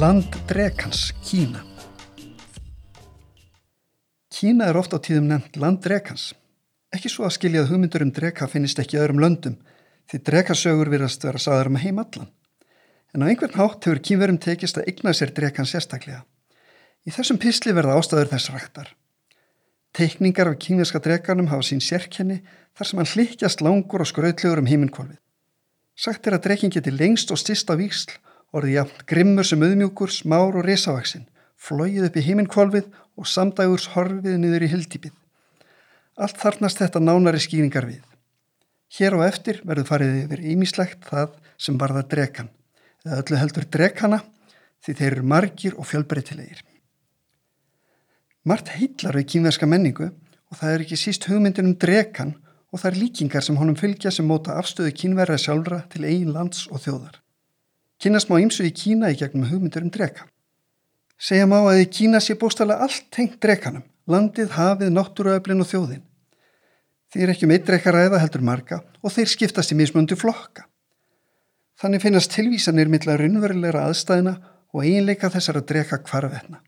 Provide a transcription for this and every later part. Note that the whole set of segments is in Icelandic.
Land drekans, Kína. Kína er ofta á tíðum nefnt land drekans. Ekki svo að skilja að hugmyndur um dreka finnist ekki öðrum löndum því drekasögur virðast vera saður um heim allan. En á einhvern hátt hefur kínverum tekist að eigna sér drekan sérstaklega. Í þessum písli verða ástæður þess rættar. Teikningar af kínverska drekanum hafa sín sérkenni þar sem hann hlikkjast langur og skrautlegur um heiminkvolvið. Sagt er að drekin geti lengst og stist á orðið jafn grimmur sem auðmjúkur, smár og risavaksinn, flóið upp í heiminkvolvið og samdægurs horfið niður í hildýpið. Allt þarnast þetta nánari skýringar við. Hér og eftir verður farið yfir ímislegt það sem varða drekan, eða öllu heldur drekana því þeir eru margir og fjölbreytilegir. Mart heitlar við kínverska menningu og það er ekki síst hugmyndin um drekan og það er líkingar sem honum fylgja sem móta afstöðu kínverða sjálfra til eigin lands og þjóðar. Kynast má ymsu í Kína í gegnum hugmyndur um dreka. Segja má að í Kína sé bóstala allt tengt drekanum, landið, hafið, náttúruöflin og þjóðin. Þeir ekki um eitt drekaræða heldur marga og þeir skiptast í mismundu flokka. Þannig finnast tilvísanir milla raunverulegra aðstæðina og eiginleika þessar að dreka kvarvetna.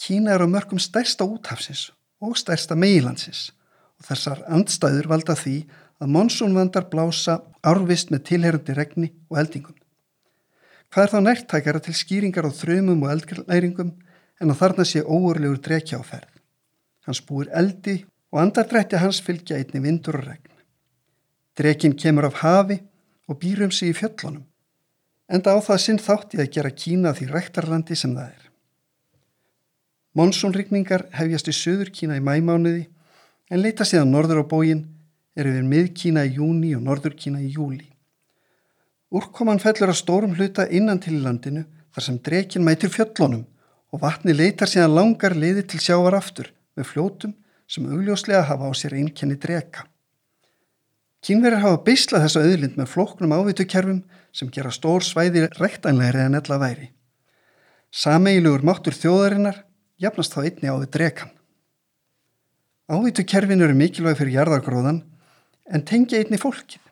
Kína er á mörgum stærsta úthafsins og stærsta meilandsins og þessar andstæður valda því að monsúnvandar blása árvist með tilherandi regni og eldingum. Hvað er þá nærtækara til skýringar á þröymum og eldglæringum en að þarna sé óurlegur drekja á ferð. Hans búir eldi og andardrætti hans fylgja einni vindur og regn. Drekin kemur af hafi og býrum sig í fjöllunum. Enda á það sinn þátti að gera Kína því rektarlandi sem það er. Monsónrykningar hefjast í söður Kína í mæmánuði en leita síðan norður á bógin er yfir mið Kína í júni og norður Kína í júli. Úrkoman fellur að stórum hluta innan til landinu þar sem drekin mætir fjöllunum og vatni leitar síðan langar leiði til sjávar aftur með fljótum sem augljóslega hafa á sér einkenni dreka. Kínverðir hafa beislað þessa auðlind með flóknum ávitukjærfum sem gera stór svæði rektænlegri en ella væri. Sameilugur máttur þjóðarinnar jafnast þá einni á við drekan. Ávitukjærfin eru mikilvæg fyrir jarðargróðan en tengja einni fólkið.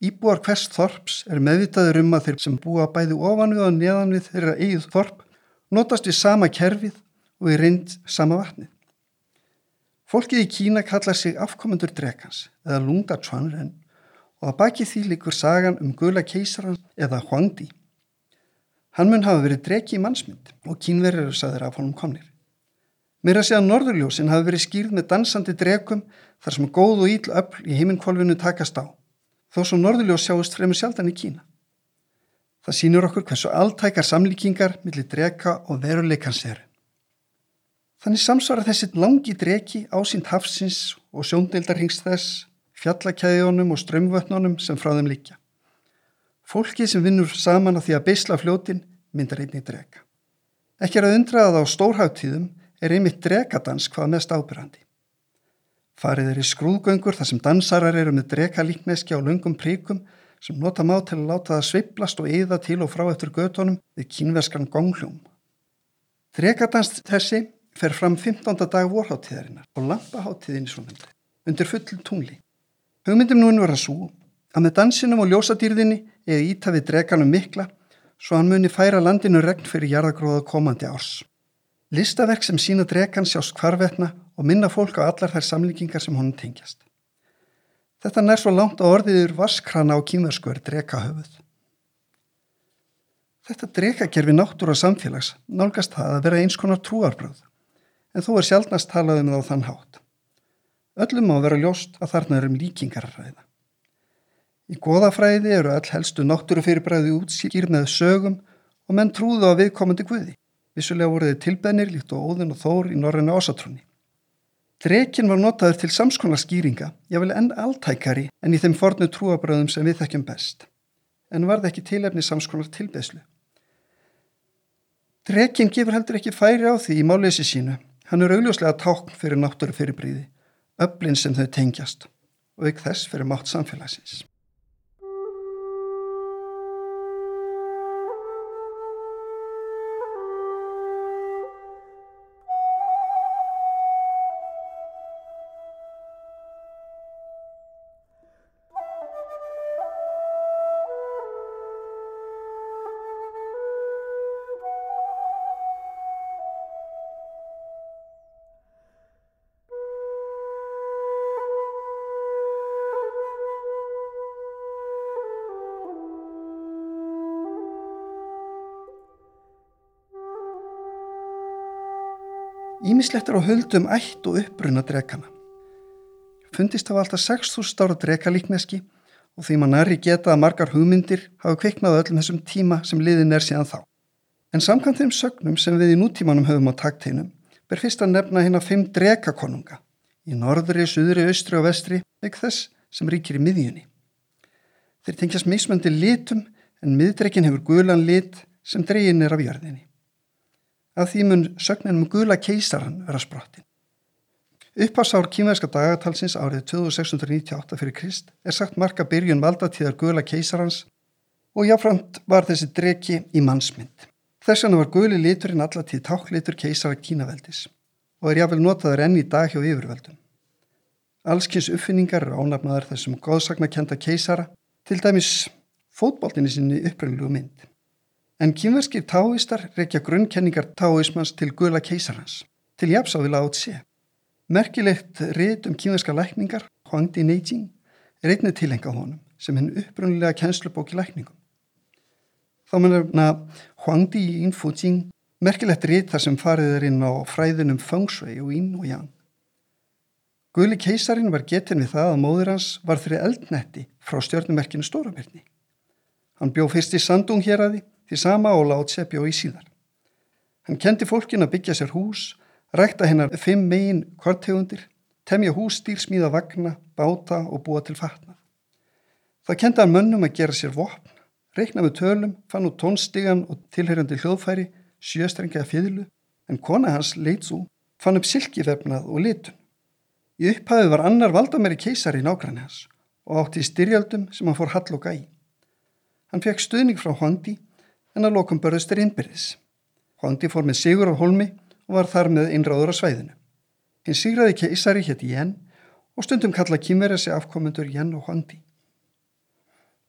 Íbúar hvers þorps er meðvitaður um að þeir sem búa bæði ofan við og neðan við þeirra eigið þorp notast við sama kerfið og er reynd sama vatnið. Fólkið í Kína kallar sig afkomendur drekans eða lungda tvanren og að baki því líkur sagan um gula keisaran eða Huangdi. Hann mun hafa verið dreki í mannsmynd og kínverður eru saður af honum komnir. Segja að norðurljósin hafi verið skýrð með dansandi drekum þar sem góð og íll öll í heiminkvolvinu takast á þó svo norðuljós sjáist fremur sjaldan í Kína. Það sínur okkur hversu alltækar samlíkingar millir dreka og veruleikans er. Þannig samsvara þessi langi dreki ásýnd hafsins og sjóndeildarhingst þess, fjallakæðjónum og strömmvötnunum sem frá þeim líkja. Fólki sem vinnur saman á því að beisla fljótin myndar einnig dreka. Ekki er að undra að á stórháttíðum er einmitt drekadans hvað mest ábyrrandi. Farið er í skrúðgöngur þar sem dansarar eru með drekalíkneski á lungum príkum sem nota má til að láta það sveiplast og eða til og frá eftir gödunum við kínverskan gongljóm. Drekadans þessi fer fram 15. dag vorháttíðarinnar og lampaháttíðin í svonandi, undir fullum tungli. Hugmyndum núin var að svo að með dansinum og ljósadýrðinni eða íta við drekanum mikla svo hann muni færa landinu regn fyrir jarðagróða komandi árs. Listaverk sem sína drekan sjást hvarvetna og minna fólk á allar þær samlíkingar sem honum tengjast. Þetta nær svo langt á orðiður vaskrana á kýmversku er drekahöfuð. Þetta drekakerfi náttúr og samfélags nálgast það að vera eins konar trúarbröð, en þó er sjálfnast talað um það á þann hátt. Öllum má vera ljóst að þarna erum líkingar að ræða. Í goðafræði eru all helstu náttúrufyrirbræði útskýr með sögum og menn trúðu á viðkomandi guði. Vissulega voruði tilbennir líkt og óðin og þór í norræna ásatrúni. Drekin var notaður til samskonar skýringa, ég vil enn alltækari en í þeim fornu trúabröðum sem við þekkjum best, en varð ekki tilefni samskonar tilbeslu. Drekin gefur heldur ekki færi á því í máleysi sínu, hann er augljóslega tákn fyrir náttúru fyrirbríði, öflin sem þau tengjast og ykk þess fyrir mátt samfélagsins. Ímislettur á höldum ætt og uppbrunna drekana. Fundist hafa alltaf 6.000 ára drekalíkneski og því er í geta að margar hugmyndir hafa kveiknað öllum þessum tíma sem liðin er síðan þá. En samkvæmt þeim sögnum sem við í nútímanum höfum á takteinum ber fyrst að nefna hérna fimm drekakonunga í norðri, suðri, austri og vestri ekki þess sem ríkir í miðjunni. Þeir tengjast mismöndi litum en miðdrekin hefur gulan lit sem dregin er af jörðinni. Af því mun sögnin um gula keisaran vera sprottin. Uppásár kýmverska dagatalsins árið 2698 fyrir Krist er sagt marka byrjun valdatíðar gula keisarans og jáframt var þessi dreki í mannsmynd. Þess vegna var guli liturinn allatíð táklitur keisara kínaveldis og er jáfnvel notaður enn í dag hjá yfirveldum. Allskynns uppfinningar er ánafnaðar þessum góðsagnakenda keisara, til dæmis fótbóltinni sinni upprönglu mynd. En kýmverskir táistar rekja grunnkenningar táismans til gula keisarans, til jafnsáðila átt sé. Merkilegt reyt um kýmverska lækningar, Huangdi Neijing, er einnig tilhengað honum sem henn uppröngulega kennslubóki lækningum. Þá mennurna Huangdi Infujing merkilegt reyt þar sem farið er inn á fræðinum Feng Shui og Yin og Yang. Guli keisarin var getin við það að móður hans var fyrir eldnetti frá stjórnumerkinu Stórabirni. Hann bjó fyrst í Sandung hér að því, sama og látt sér bjó í síðar. Hann kendi fólkin að byggja sér hús, rækta hennar fimm megin kvartegundir, temja hússtýr, smíða vagna, báta og búa til fatnað. Það kendi hann mönnum að gera sér vopn, reikna með tölum, fann út tónstigan og tilherjandi hljóðfæri, sjöstrengiða fjöðlu, en kona hans Leitsu fann upp silkifefnað og litun. Í upphæðu var annar valdamæri keisari í nágræni hans og átti í styrjaldum sem hann fór hall og gæ. Hann fekk stuðning frá Huangdi en að lokum börðustur innbyrðis. Huangdi fór með sigur á holmi og var þar með innráður á svæðinu. Hinn sigraði keisari hétti Yen og stundum kalla kýmverið sig afkomendur Yen og Huangdi.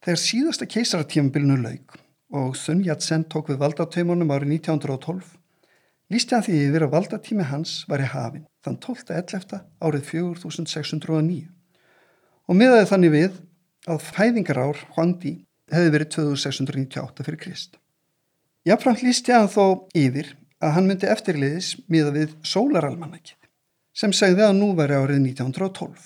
Þegar síðasta keisaratífambilinu laug og Sun Yat-sen tók við valdataumunum árið 1912 lísti hann því yfir að valdatími hans var í hafin þann 12.11. árið 4609 og miðaði þannig við að fæðingarár Huangdi hefði verið 2698 fyrir Krist. Jáfnframt lísti hann þó yfir að hann myndi eftirliðis miða við sólaralmanakið sem segði að nú veri árið 1912.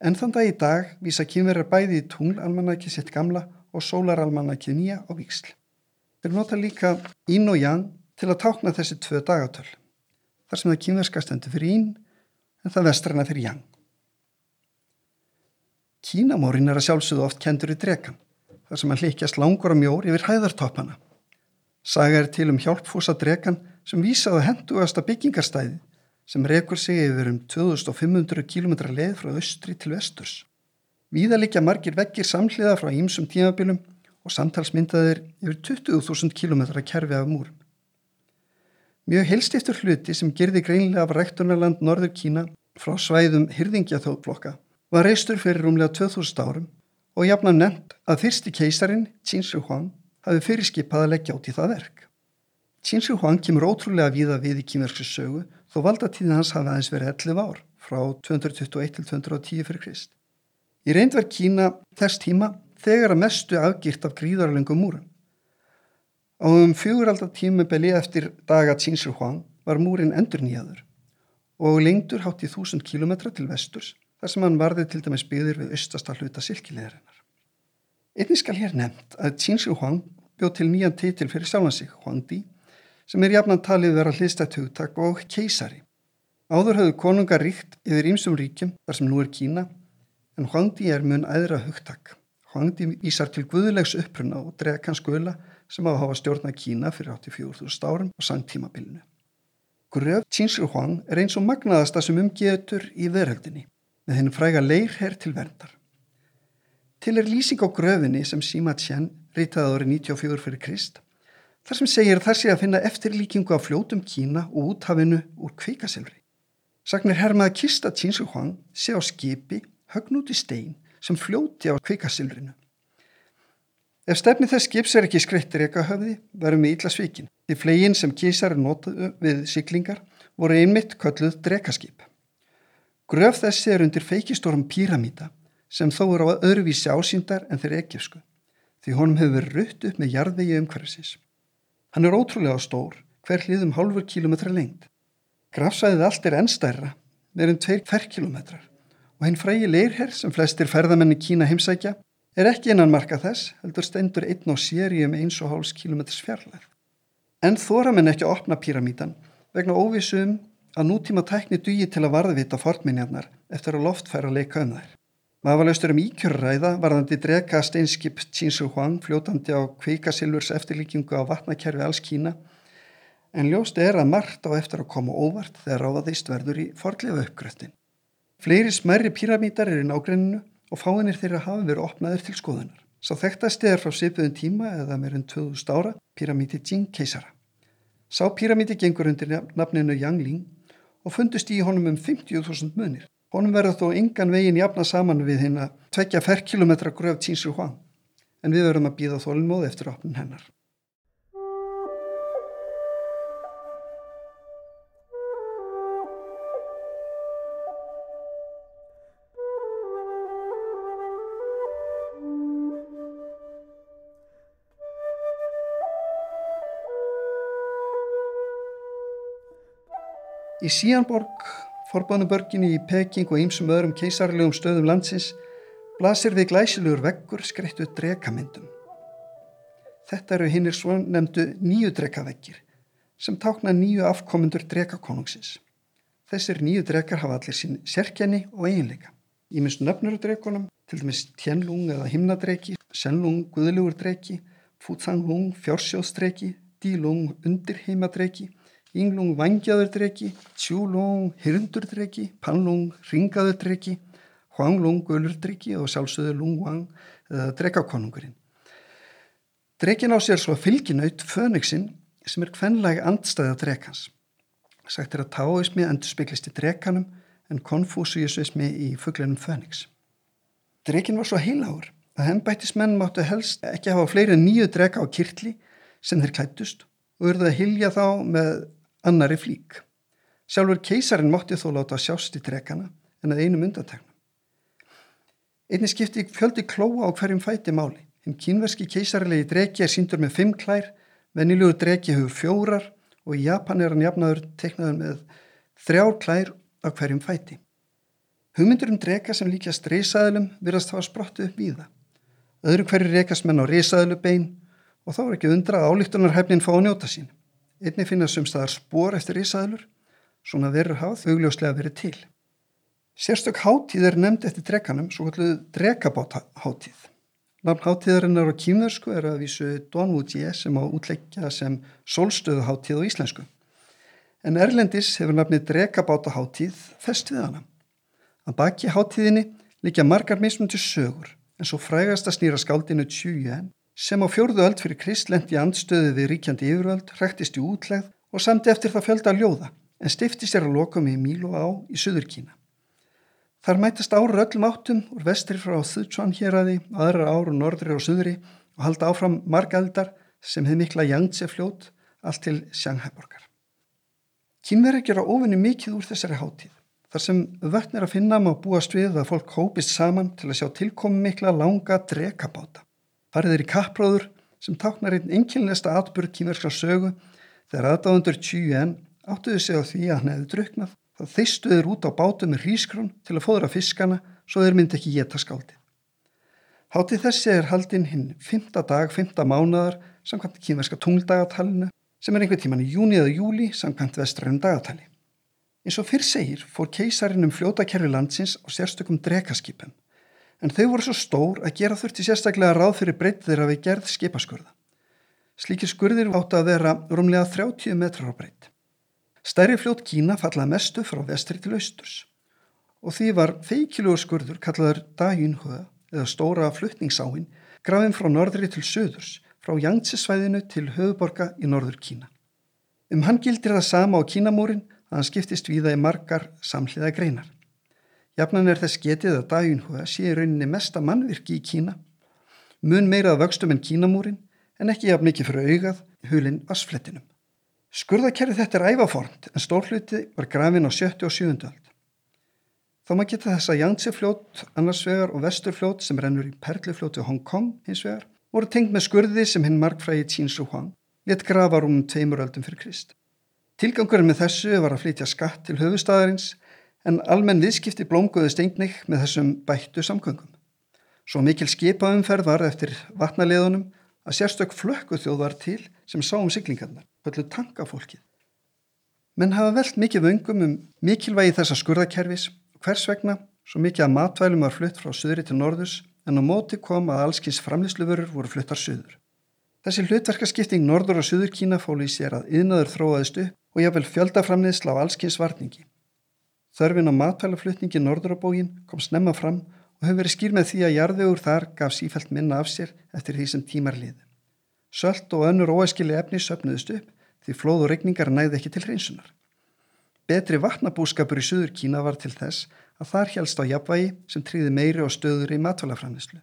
En þann dag í dag vísa kynverjar bæði í tunglalmanakið sitt gamla og sólaralmanakið nýja á viksl. Þeir nota líka ín og jang til að tákna þessi tvö dagatöl þar sem það kínverska stendur fyrir ín en það vestrana fyrir jang. Kínamórin er að sjálfsögðu oft kendur í drekan þar sem hann hlikjast langur og mjór yfir hæðartoppana. Saga er til um hjálpfúsa drekan sem vísaði hendugasta byggingarstæði sem rekur sig yfir um 2500 km leið frá austri til vesturs. Víða líka margir vekkir samhliða frá ímsum tímabilum og samtalsmyndaðir yfir 20.000 km kerfi af múrum. Mjög heilstiftur hluti sem gerði greinlega af rektunarland Norður Kína frá svæðum hyrðingjathóðflokka var reistur fyrir rúmlega 2000 árum og jafna nefnt að fyrsti keisarin, Qin Shi Huang, hafi fyrirskipað að leggja át í það verk. Qin Shi Huang kemur ótrúlega viða við í kýmverksins sögu þó valdatíðin hans hafi aðeins verið 11 ár frá 221 til 210 fyrir Krist. Í reynd var Kína þess tíma þegar að mestu afgirt af gríðarlengum múrum. Á um fjöguraldar tímubeli eftir daga Qingshi Huang var múrin endur nýjaður og lengdur hátt í þúsund kílometra til vesturs þar sem hann varði til dæmis byggðir við austasta hluta silkilegarinnar. Einnig skal hér nefnt að Qingshi Huang bjóð til nýjan titil fyrir sjálfan sig, Huangdi, sem er jafnan talið vera hlistætt hugtak og keisari. Áður höfðu konungar ríkt yfir ýmsum ríkjum þar sem nú er Kína en Huangdi er mun æðra hugtak. Huangdi vísar til guðulegs uppruna og drekans guðla sem á að hafa stjórnað Kína fyrir 84.000 árum og sangtímabilinu. Gröf Qingshi Huang er eins og magnaðasta sem umgetur í veröldinni með henni fræga leirherr til verndar. Til er lýsing á gröfinni sem Sima Qian reytaði árið 94 fyrir Krist þar sem segir þar sé að finna eftirlíkingu af fljótum Kína og úthafinu úr kveikasilfri. Sagnir hermað að kista Qingshi Huang sé á skipi högn út í stein sem fljóti á kveikasilfrinu. Ef stefni þess skips er ekki skreittir eka höfði, verðum við ítla svíkin. Því flegin sem kísar notaðu við syklingar voru einmitt kölluð drekaskip. Gröf þessi er undir feikistórum píramíta sem þó eru á öðruvísi ásýndar en þeir ekkjafsku, því honum hefur verið rutt upp með jarðvegi umhverfisins. Hann er ótrúlega stór, hver hliðum hálfur kílometra lengt. Grafsvæðið allt er ennstærra, meirinn 2 ferkilometrar og henn frægi leirherr sem flestir ferðamenni Kína heimsækja er ekki innan marka þess, heldur stendur einn á séri um 1,5 km fjarlæð. En þóra menn ekki að opna píramítan vegna óvissum að nútíma tækni dugi til að varðvita fortminjarnar eftir að loftfæra leika um þær. Maður laustur um íkjörræða varðandi drega steinskip Qinsu Huang fljótandi á kveikasilvurs eftirlíkingu á vatnakerfi alls Kína en ljóst er að margt á eftir að koma óvart þegar ráðaðist verður í forlefa uppgröftin. Fleiri smerri píramítar er í nágrenninu og fáinir þeirra hafa verið opnaður til skoðunar. Sá þekktasti er frá sipuðun tíma eða meirinn 2000 ára píramíti Jing keisara. Sá píramíti gengur undir nafninu Yangling og fundust í honum um 50.000 munir. Honum verður þó engan veginn jafna saman við hinn að tvekja ferrkilometra gröf Tínsur Huang en við verðum að býða þólinnmóð eftir opnun hennar. Í Síanborg, forbánubörginni í Peking og ýmsum öðrum keisarlegum stöðum landsins blasir við glæsilegur veggur skreittu drekamyndum. Þetta eru hinnir svo nefndu nýju drekaveggir sem tákna nýju afkomundur drekakonungsins. Þessir nýju drekar hafa allir sín sérkenni og eiginleika. Í minnst nöfnur drekonum, til dæmis Tianlung eða himnadreki, Shenlung guðlugur dreki, Futanglung fjársjóðsdreki, Dilung undirheimadreki Ynglung vangjaðurdreki, Tjúlung hirndurdreki, Panlung ringaðurdreki, Huanglung gulurdreki og sjálfsögðu Lungwang eða drekakonungurinn. Drekin á sér svo fylginaut Fönixinn sem er hvenlega andstæða drekans. Sagt er að táismi endur spiklist í drekanum en konfúsiusismi í fugglinum Fönix. Drekin var svo heilagur að hennbættismenn máttu helst ekki hafa fleiri nýju dreka á kirtli sem þeir klættust og verðu að hilja þá með annari flík. Sjálfur keisarin mótti þó láta sjást í drekana en að einum undanteknum. Einni skipti fjöldi klóa á hverjum fæti máli. Hinn kínverski keisarilegi dreki er síndur með fimm klær, vennilugur dreki hefur fjórar og í Japan er hann jafnaður teiknaður með þrjár klær á hverjum fæti. Hugmyndur um dreka sem líkjast reysaðlum virðast þá að sprottu upp í það. Öðru hverju reykast menn á reysaðlu bein og þá er ekki undra að álíktunarhæfnin fá að njóta sín. Einni finnast sumstaðar spór eftir ísæðlur, svona verður háð augljóslega verið til. Sérstök háttíð er nefnd eftir drekanum, svo kalluð drekabátháttíð. Nafn háttíðarinnar á kýmversku er að vísu Donwudje sem á útleikja sem solstöðuháttíð á íslensku. En Erlendis hefur nafnið drekabátaháttíð fest við hana. Að baki háttíðinni líka margar mismundi sögur, en svo frægast að snýra skáldinu Tjújen sem á fjórðu öld fyrir Krist lendi andstöðu við ríkjandi yfirvöld, hræktist í útlegð og samti eftir það fjölda ljóða en stifti sér að lokum í Mílu á í Suður Kína. Þar mætast ára öllum áttum úr vestri frá Þutsvan héræði, aðra áru norðri og suðri og halda áfram margaldar sem hefði mikla Yangtze fljót allt til Sjanghæborgar. Kínveri gera ofinni mikið úr þessari hátíð. Þar sem vötn er að finna má búast við að fólk hópist saman til að sjá tilkomi mikla langa drekabáta farið er í kappróður sem táknar einn enginleista atbyrg kýmerska sögu þegar aðdáðundur Tjúen áttuðu sig á því að hann hefði druknað þá þeistuður út á bátu með hrískrón til að fóðra fiskana svo þeir myndi ekki geta skáldi. Hátið þessi er haldinn hinn 5. dag, 5. mánadar samkvæmt kýmerska tungldagatallinu sem er einhver tíman í júni eða júli samkvæmt vestræðum dagatali. Eins og fyrr segir fór keisarinn um fljótakerfi landsins á sérstökum drekaskipum en þau voru svo stór að gera þurfti sérstaklega ráð fyrir breytt þeirra við gerð skipaskurða. Slíkir skurðir áttu að vera rúmlega 30 metrar á breytt. Stærri fljótt Kína fallaði mestu frá vestri til austurs og því var feikilugur skurður kallaður Dajunhua eða stóra fluttningsáinn grafin frá norðri til söðurs frá Yangtze-svæðinu til höfuborga í norður Kína. Um hann gildir það sama á Kínamúrin að hann skiptist víða í margar samhliða greinar. Jafnan er þess getið að Dajunhua sé í rauninni mesta mannvirki í Kína, mun meirað vöxtum en Kínamúrin en ekki jafn mikið fyrir augað hulinn vassflettinum. Skurðakerri þetta er ævaformt en stórluti var grafin á 70 og 7. öld. Þá maður geta þess að Yangtze fljót annars vegar og vestur fljót sem rennur í perlufljóti Hong Kong hins vegar voru tengt með skurði sem hinn markfræði Qin Shi Huang let grafa rúmum tveimur öldum fyrir Krist. Tilgangurinn með þessu var að flytja skatt til höfustæðarins en almenn viðskipti blómgóðist einnig með þessum bættu samgöngum. Svo mikil skipaumferð var eftir vatnaleðunum að sérstök flökku þjóð var til sem sá um siglingarnar, höllu tankafólkið. Menn hafa velt mikið vöngum um mikilvægi þessa skurðakerfis og hvers vegna svo mikið að matvælum var flutt frá söðri til norðus en á móti kom að allskins framlýsluvörur voru fluttar söður. Þessi hlutverkaskipting norður og söður Kína fóli í sér að yðnaður þróaðist upp og jáfnvel fjöldaframniðsla á allskins varningi. Þörfin á matvælaflutningi norður á bógin kom snemma fram og hefur verið skýr með því að jarðvegur þar gaf sífælt minna af sér eftir því sem tímar liði. Sölt og önnur óæskili efni söpnuðust upp því flóð og regningar næði ekki til hreinsunar. Betri vatnabúskapur í Suður Kína var til þess að þar helst á jafnvægi sem tríði meiri og stöður í matvælaframleyslu.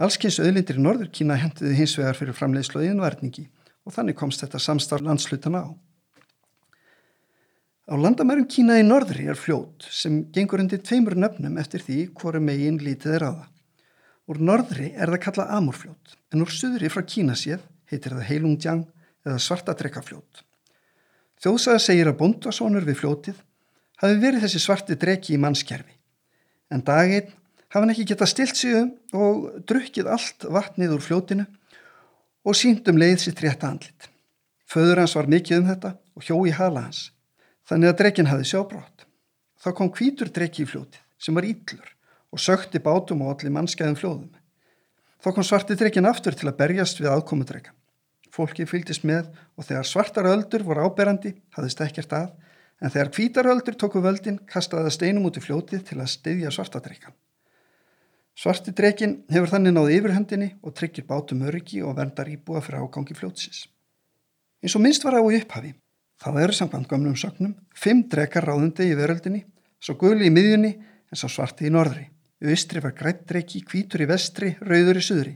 Allskynns auðlindir í Norður Kína hendiði hins vegar fyrir framleyslu og innvarningi og þannig komst þetta samstarf landslutana á. Á landamærum Kína í norðri er fljót sem gengur undir tveimur nöfnum eftir því hvoru megin lítið er aða. Úr norðri er það kallað Amurfljót en úr suðri frá Kína séð heitir það Heilungjiang eða Svartadrekkafljót. Þjóðsaga segir að bondasónur við fljótið hafi verið þessi svarti dreki í mannskerfi en daginn hafa hann ekki getað stilt sig um og drukkið allt vatnið úr fljótinu og sínt um leið sitt rétt andlit. Föður hans var mikið um þetta og hjó í hala hans. Þannig að drekinn hafi sjábrátt. Þá kom hvítur drekki í fljótið sem var íllur og sökti bátum og allir mannskæðum fljóðum. Þá kom svarti drekinn aftur til að berjast við aðkomudrekka. Fólki fylgist með og þegar svartar öldur voru áberandi hafðist ekkert að en þegar hvítar öldur tóku völdin kastaði steinum út í fljótið til að styðja svartadrekkan. Svarti drekinn hefur þannig náð yfirhendinni og tryggir bátum öryggi og verndar íbúa fyrir ágangi fljótsins. Eins og minnst var á upphafi Þá eru samkvæmt gömlum sögnum fimm drekar ráðundi í veröldinni, svo guli í miðjunni en svo svarti í norðri. Austri var grætt dreki, kvítur í vestri, rauður í suðri.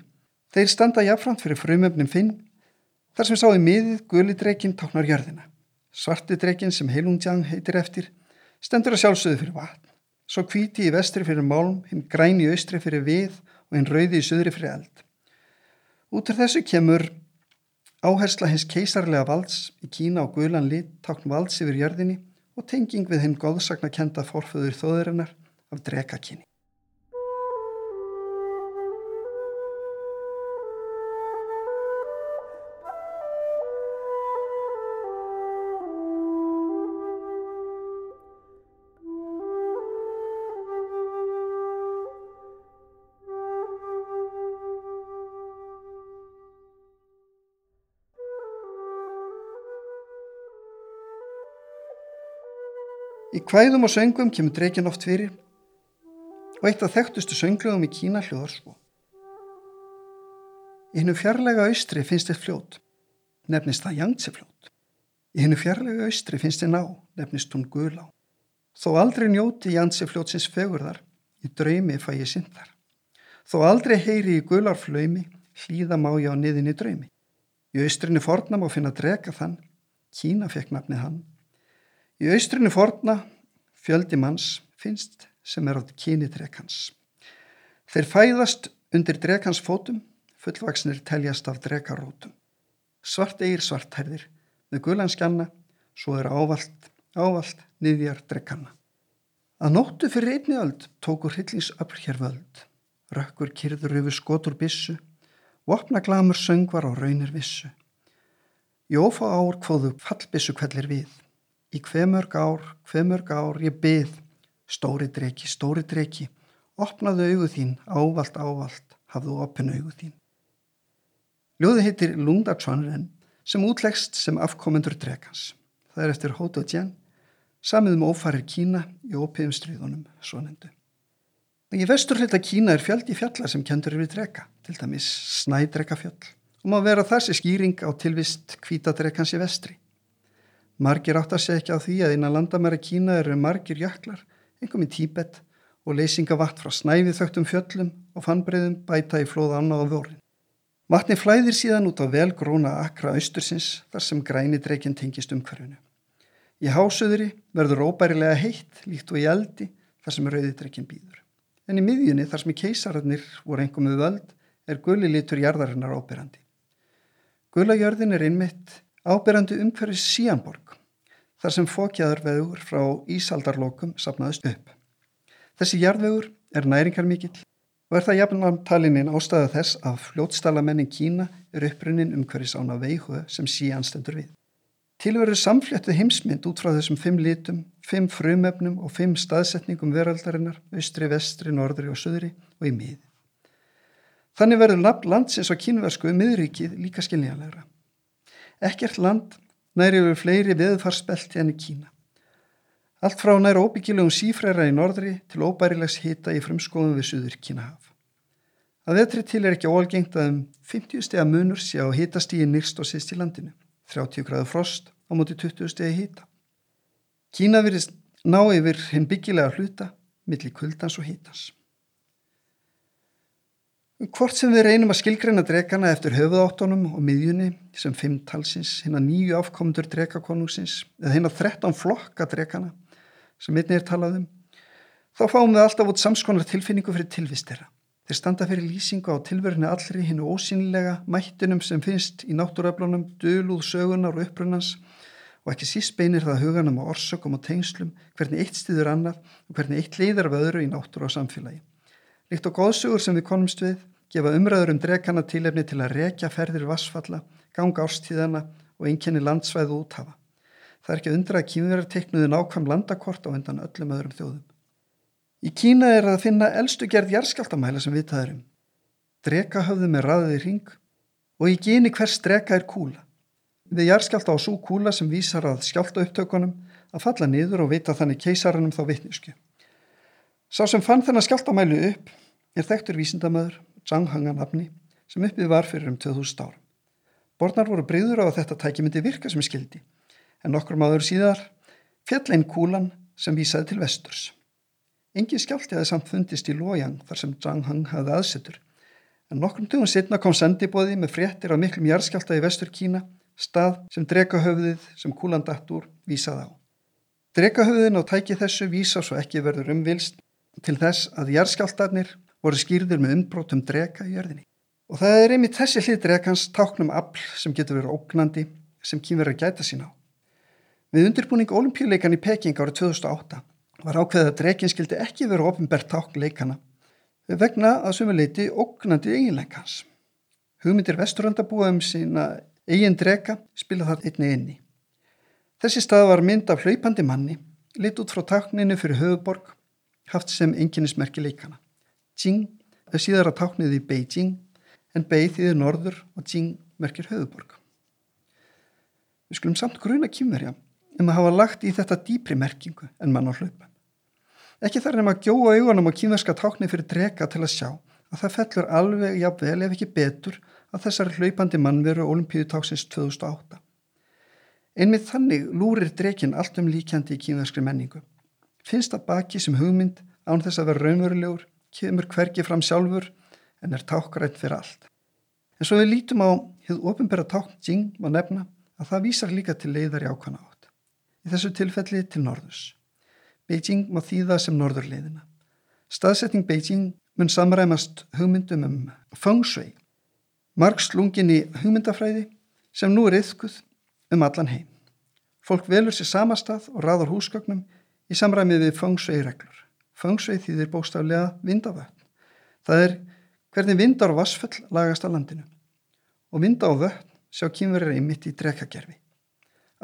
Þeir standa jafnframt fyrir frumöfnum finn, þar sem sá í miðið guli drekin táknar jörðina. Svarti drekin sem Heilungjang heitir eftir, stendur að sjálfsögðu fyrir vatn. Svo kvíti í vestri fyrir málm, hinn græni í austri fyrir við og hinn rauði í suðri fyrir eld. Út af þessu kemur Áhersla hins keisarlega valds í Kína og Guðlan lit tákn valds yfir jörðinni og tenging við hinn góðsakna kenda forföður þóðurinnar af drekakinni. Í hvæðum og söngum kemur drekinn oft fyrir og eitt af þekktustu sönglögum í Kína hljóðar svo. Í hennu fjarlæga austri finnst þið fljót, nefnist það Yangtze fljót. Í hennu fjarlæga austri finnst þið ná, nefnist hún Gulá. Þó aldrei njóti Yangtze fljótsins fegurðar, í draumi fæ ég sindar. Þó aldrei heyri í Gularflöymi, hlýða má ég á niðin í draumi. Í austrinni fornam á finna drega þann, Kína fekk nafnið hann Í austrinu forna fjöldi manns finnst sem er á kyni drekans. Þeir fæðast undir drekans fótum, fullvaksnir teljast af drekarótum. Svart eigir svartherðir, með gulanskjanna, svo er ávalt, ávalt niðjar drekanna. Að nóttu fyrir einni öld tóku hryllingsöfl hér völd, rökkur kyrður yfir skotur bissu, vopna glamur söngvar á raunir vissu. Jófa ár kvóðu fallbissu kvellir við, Í hver mörg ár, hver mörg ár ég byð, stóri dreki, stóri dreki, opnaðu augu þín, ávalt, ávalt, hafðu opin augu þín. Ljóði heitir Lungdarsvanren sem útlegst sem afkomendur drekans. Það er eftir Hóto Djen, samið um ófarir Kína í ópiðum stríðunum, svo nendu. Í vestur hluta Kína er fjöldi fjallar sem kendur yfir dreka, til dæmis snædrekafjall, og má vera þessi skýring á tilvist kvítadrekans í vestri. Margir átt að segja ekki á því að innan landamæra Kína eru margir jöklar, einhverjum í Tíbet og leysinga vatn frá snæfið þögtum fjöllum og fannbreyðum bæta í flóða anna á vorin. Vatni flæðir síðan út á velgróna akra austursins þar sem græni dreikinn tengist umhverfinu. Í hásöðuri verður óbærilega heitt líkt og í eldi þar sem rauðidreikinn býður. En í miðjunni þar sem í keisararnir voru einhverjum við völd er gulli litur jarðarinnar óbyrrandi. Gullajörðin er einmitt ábyrrandi umhverfis Síanborg þar sem fókjaður vegur frá Ísaldarlokum sapnaðist upp. Þessi jarðvegur er næringar mikill og er það jafnum talininn ástæða þess að fljótstælamennin Kína er upprunnin um hverjus ána veihu sem síðan stendur við. Tilverður samfléttið heimsmynd út frá þessum fimm litum, fimm frumefnum og fimm staðsetningum veraldarinnar, austri, vestri, norðri og söðri og í miði. Þannig verður nafn landsins á kínversku miðrikið líka skiljanlegra. Ekkert land næri yfir fleiri veðfarspelti enn í Kína. Allt frá næri óbyggilegum sífræra í norðri til óbærilegs hita í frumskóðum við Suður Kínahaf. Að vetri til er ekki óalgengt að um 50 steg að munur sé á hitastígi nýrst og sýst í landinu, 30 gráðu frost á móti 20 stegi hýta. Kína virðist ná yfir hinn byggilega hluta millir kuldans og hýtans. Hvort sem við reynum að skilgreina drekana eftir höfuðáttunum og miðjunni sem fimm talsins, hinn að nýju afkomundur drekakonungsins eða hinn að þrettan flokka drekana sem einni er talað um, þá fáum við alltaf út samskonar tilfinningu fyrir tilvistera. Þeir standa fyrir lýsingu á tilverinu allri hinnu ósýnilega mættinum sem finnst í náttúröflunum, döluð, sögunar og upprunans og ekki síst beinir það huganum á orsökum og tengslum hvernig eitt stiður annað og hvernig eitt leiðar af öðru í náttúru og samfélagi. Líkt og góðsugur sem við konumst við gefa umræður um drekana tilefni til að rekja ferðir vassfalla, ganga árstíðana og einkenni landsvæðu úthafa. Það er ekki undra að kýmverðar teiknuði nákvæm landakort á undan öllum öðrum þjóðum. Í Kína er að finna eldstu gerð jarðskjáltamæla sem við taðurum. Dreka höfðu með raðið í ring og í geni hvers dreka er kúla. Við jarðskjálta á svo kúla sem vísar að skjálta upptökunum að falla niður og vita þannig keisarannum þá vittnisku. Sá sem fann þennan skjáltamælu upp er þekktur vísindamöður, Zhang Hangan afni, sem uppið var fyrir um 2000 árum. Bornar voru breyður á að þetta tæki myndi virka sem skildi, en nokkur máður síðar fjall einn kúlan sem vísaði til vesturs. Engi skjálti aðeins samt fundist í Lojang þar sem Zhang Hang hafði aðsetur, en nokkrum tugum setna kom sendibóði með fréttir á miklum jarðskjálta í vestur Kína stað sem drekahöfðið sem kúlan datt úr vísað á. Drekahöfðin á tæki þessu vísa svo ekki verður umvilst til þess að jarðskjáltarnir voru skýrðir með umbrótum dreka í jörðinni. Og það er einmitt þessi hlið drekans táknum afl sem getur verið ógnandi sem að gæta sín á. Við undirbúning olimpíuleikan í Peking árið 2008 var ákveðið að drekin skildi ekki verið ofinbært tákn leikana vegna að sumuleiti ógnandi eiginleikans. Hugmyndir vesturöndabúa um sína Egin drega spila þar einni inni. Þessi stað var mynd af hlaupandi manni, lit út frá takninu fyrir höfuborg, haft sem enginnismerki leikana. Jing er síðar að taknið í Beijing, en Bei þýðir norður og Jing merkir höfuborg. Við skulum samt gruna kýmverja um að hafa lagt í þetta dýpri merkingu en mann á hlaupa. Ekki þar nefn að gjóa augunum á kýmverska takni fyrir drega til að sjá að það fellur alveg jafnvel ef ekki betur að þessari hlaupandi mannveru olimpíutáksins 2008. Einmið þannig lúrir drekin allt um líkjandi í kýmverskri menningu. Finnst að baki sem hugmynd án þess að vera raunverulegur, kemur hvergi fram sjálfur en er tákrætt fyrir allt. En svo við lítum á hefðu ofinbæra tákn Jing má nefna að það vísar líka til leiðar í ákvæmna átt. Í þessu tilfelli til norðus. Beijing má þýða sem norðurleiðina. Staðsetning Beijing mun samræmast hugmyndum um feng shui margslungin í hugmyndafræði sem nú er yfkuð um allan heim. Fólk velur sér samastað og raður húsgögnum í samræmið við fangsvei reglur. Fangsvei þýðir bóstaflega vindavötn. Það er hvernig vindar og vassfell lagast á landinu. Og vinda og vötn sjá kýmverið einmitt í drekagerfi.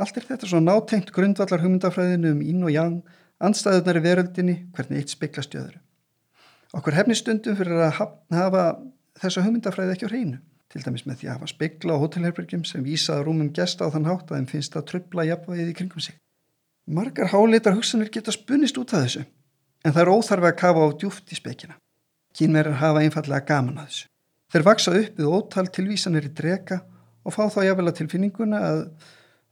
Allt er þetta svo nátengt grundvallar hugmyndafræðinu um ín og jang, anstæðunar í veröldinni, hvernig eitt speiklast í öðru. Okkur hefnistundum fyrir að hafa þessa hugmyndafræði ekki á hreinu til dæmis með því að hafa speikla á hótelherbergjum sem vísaða rúmum gesta á þann hátt að þeim finnst að tröfla jafnvægið í kringum sig. Margar hálitar hugsanir geta spunnist út af þessu, en það er óþarfi að kafa á djúft í speikina. Kínverðar hafa einfallega gaman að þessu. Þeir vaksa upp við ótal tilvísanir í drega og fá þá jafnvel að tilfinninguna að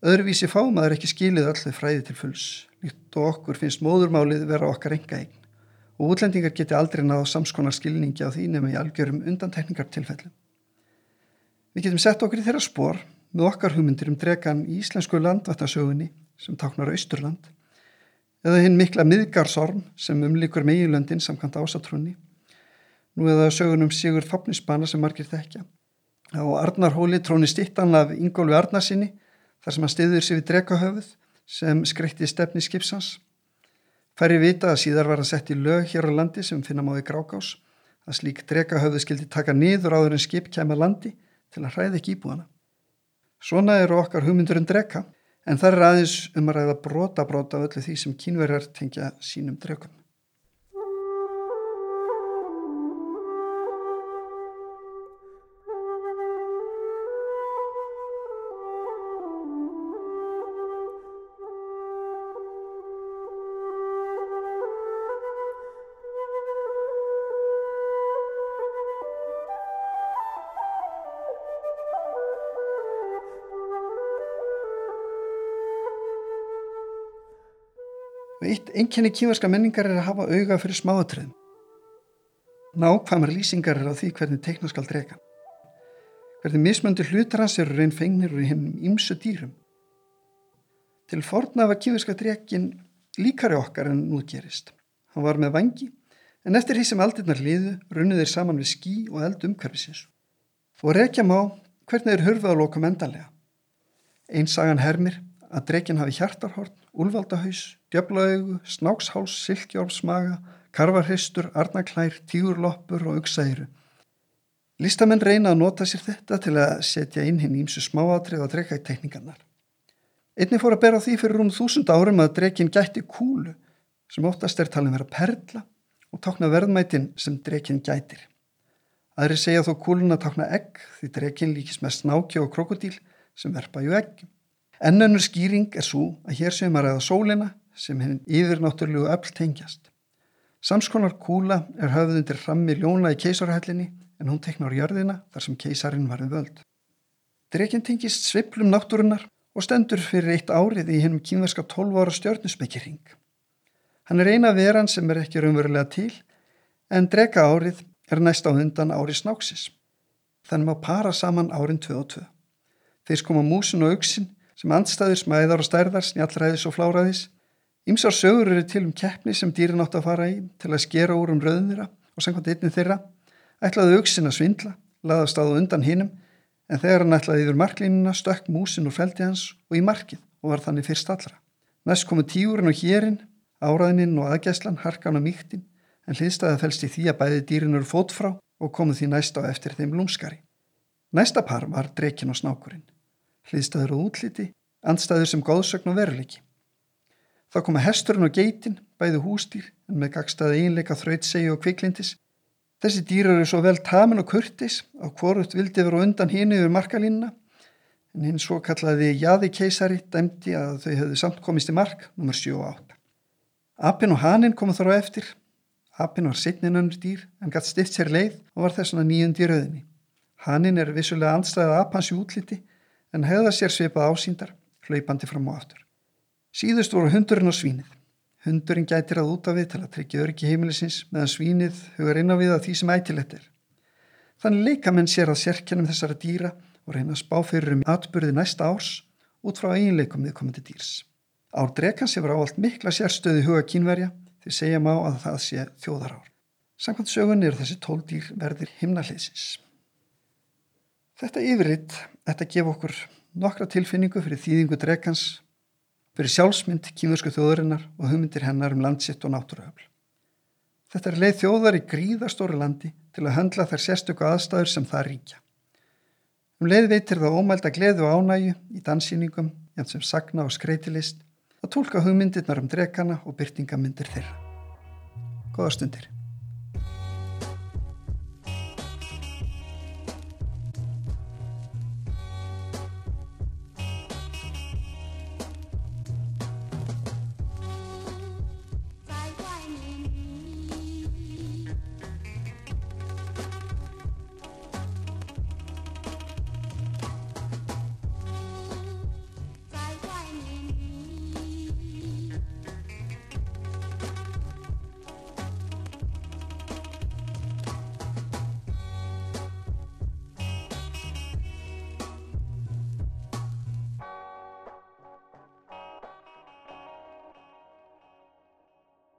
öðruvísi fámaður ekki skilið allir fræði til fulls. Líkt og okkur finnst móðurmálið vera okkar enga eign og útlendingar geti aldrei náð samskonar skilningi á því nema í algjörum undantekningartilfellum. Við getum sett okkur í þeirra spór með okkar hugmyndir um dregan í íslensku landvættasögunni sem táknar Austurland eða hinn mikla miðgarsorm sem umlikur meginlöndin samkvæmt ásatrunni nú eða sögunum Sigur Fafnisbana sem margir þekkja á Arnarhóli tróni stittan af Ingólfi Arnarsinni þar sem hann stiður sér við dregahöfuð sem skreitti stefni skipsans. Færi vita að síðar var að setja í lög hér á landi sem finna máði grákás að slík drekahöfðu skildi taka niður áður en skip kemur landi til að hræði ekki íbúana. Svona eru okkar hugmyndur um dreka en það er aðeins um að ræða brota brota öllu því sem kínverjar tengja sínum drekum. Eitt einkenni kývarska menningar er að hafa auga fyrir smáatriðum. Nákvæmar lýsingar er á því hvernig teikna skal drega. Hvernig mismöndu hlutar hans eru reyn fengnir úr hennum ymsu dýrum. Til forna var kývarska dregin líkari okkar en nú gerist. Hann var með vangi, en eftir því sem aldirnar liðu runnu þeir saman við skí og eld umhverfisins. Og rekja má hvernig þeir hörfuð á lokum endanlega. Einsagan hermir að dregin hafi hjartarhorn, úlvaldahaus, djöflaaugu, snáksháls, silkjórfsmaga, karvarhistur, arnaklær, tíurloppur og auksæru. Listamenn reyna að nota sér þetta til að setja inn hinn ímsu smáatrið og drega í tekningarnar. Einni fór að bera því fyrir rúm þúsund árum að dregin gætti kúlu sem óttast er talin vera perla og tákna verðmætin sem dregin gætir. Aðri segja þó kúluna tákna egg því dregin líkist með snáki og krokodíl sem verpa ju eggjum. Ennönnur skýring er svo að hér séum að ræða sólina sem henn yfir náttúrulegu öll tengjast. Samskonar kúla er höfð undir frammi ljóna í keisarhællinni en hún teknar jörðina þar sem keisarin var við völd. Drekinn tengist sviplum náttúrunar og stendur fyrir eitt árið í hennum kínverska 12 ára stjórnusbyggjaring. Hann er eina veran sem er ekki raunverulega til en dreka árið er næst á hundan ári snáksis. Þannig má para saman árin 2 og 2. Þeir skoma músin og auksin sem andstæður smæðar og stærðar, snjallræðis og fláræðis. Ímsar sögur eru til um keppni sem dýrin átt að fara í til að skera úr um rauðin þeirra og samkvæmt einni þeirra ætlaði auksin að svindla, laðast áðu undan hinnum en þegar hann ætlaði yfir marklínuna stökk músin úr feldi hans og í markið og var þannig fyrst allra. Næst komu tíurinn og hérinn, áraðininn og aðgæslan, harkan og mýktin en hliðstæða fælst í því að bæði dýrin eru fótfrá og komu því næst á eftir þeim lúmskari. Næsta par var drekin og snákurinn hliðstæður og útliti, andstæður sem góðsögn og veruleiki. Þá koma hesturinn og geitin, bæði hústýr, en með gagstaði einleika þrautsegi og kviklindis. Þessi dýr eru svo vel tamin og kurtis á hvorutt vildi vera undan hínu yfir markalínuna, en hinn svo kallaði Jaði keisari dæmdi að þau hefðu samt komist í mark, nr. 7 og 8. Appin og Hanin komu þar á eftir. Appin var sittnin önnur dýr en gatt stift sér leið og var þessuna nýjund í rauðinni. Hanin er vissulega andstæðað appans í útliti en hefða sér svipað ásýndar, hlaupandi fram og aftur. Síðust voru hundurinn og svínið. Hundurinn gætir að út af við til að tryggja öryggi heimilisins meðan svínið hugar inn á við að því sem ætilegt er. Þannig leika menn sér að sérkennum þessara dýra og reyna að spá fyrir um atbyrði næsta árs út frá eiginleikum viðkomandi dýrs. Ár drekans hefur ávalt mikla sérstöði huga kínverja því segja má að það sé þjóðarár. Samkvæmt sögunni er þessi tól dýr verðir himnahleisins. Þetta yfirritt ætti að gefa okkur nokkra tilfinningu fyrir þýðingu drekans, fyrir sjálfsmynd kýmursku þjóðurinnar og hugmyndir hennar um landsitt og náttúruöfl. Þetta er leið þjóðar í gríðastóri landi til að höndla þær sérstöku aðstæður sem það ríkja. Um leið veitir það ómælda gleðu og ánægu í dansýningum, jæmt sem sagna og skreitilist, að tólka hugmyndirnar um drekana og byrtingamyndir þeirra. Góða stundir.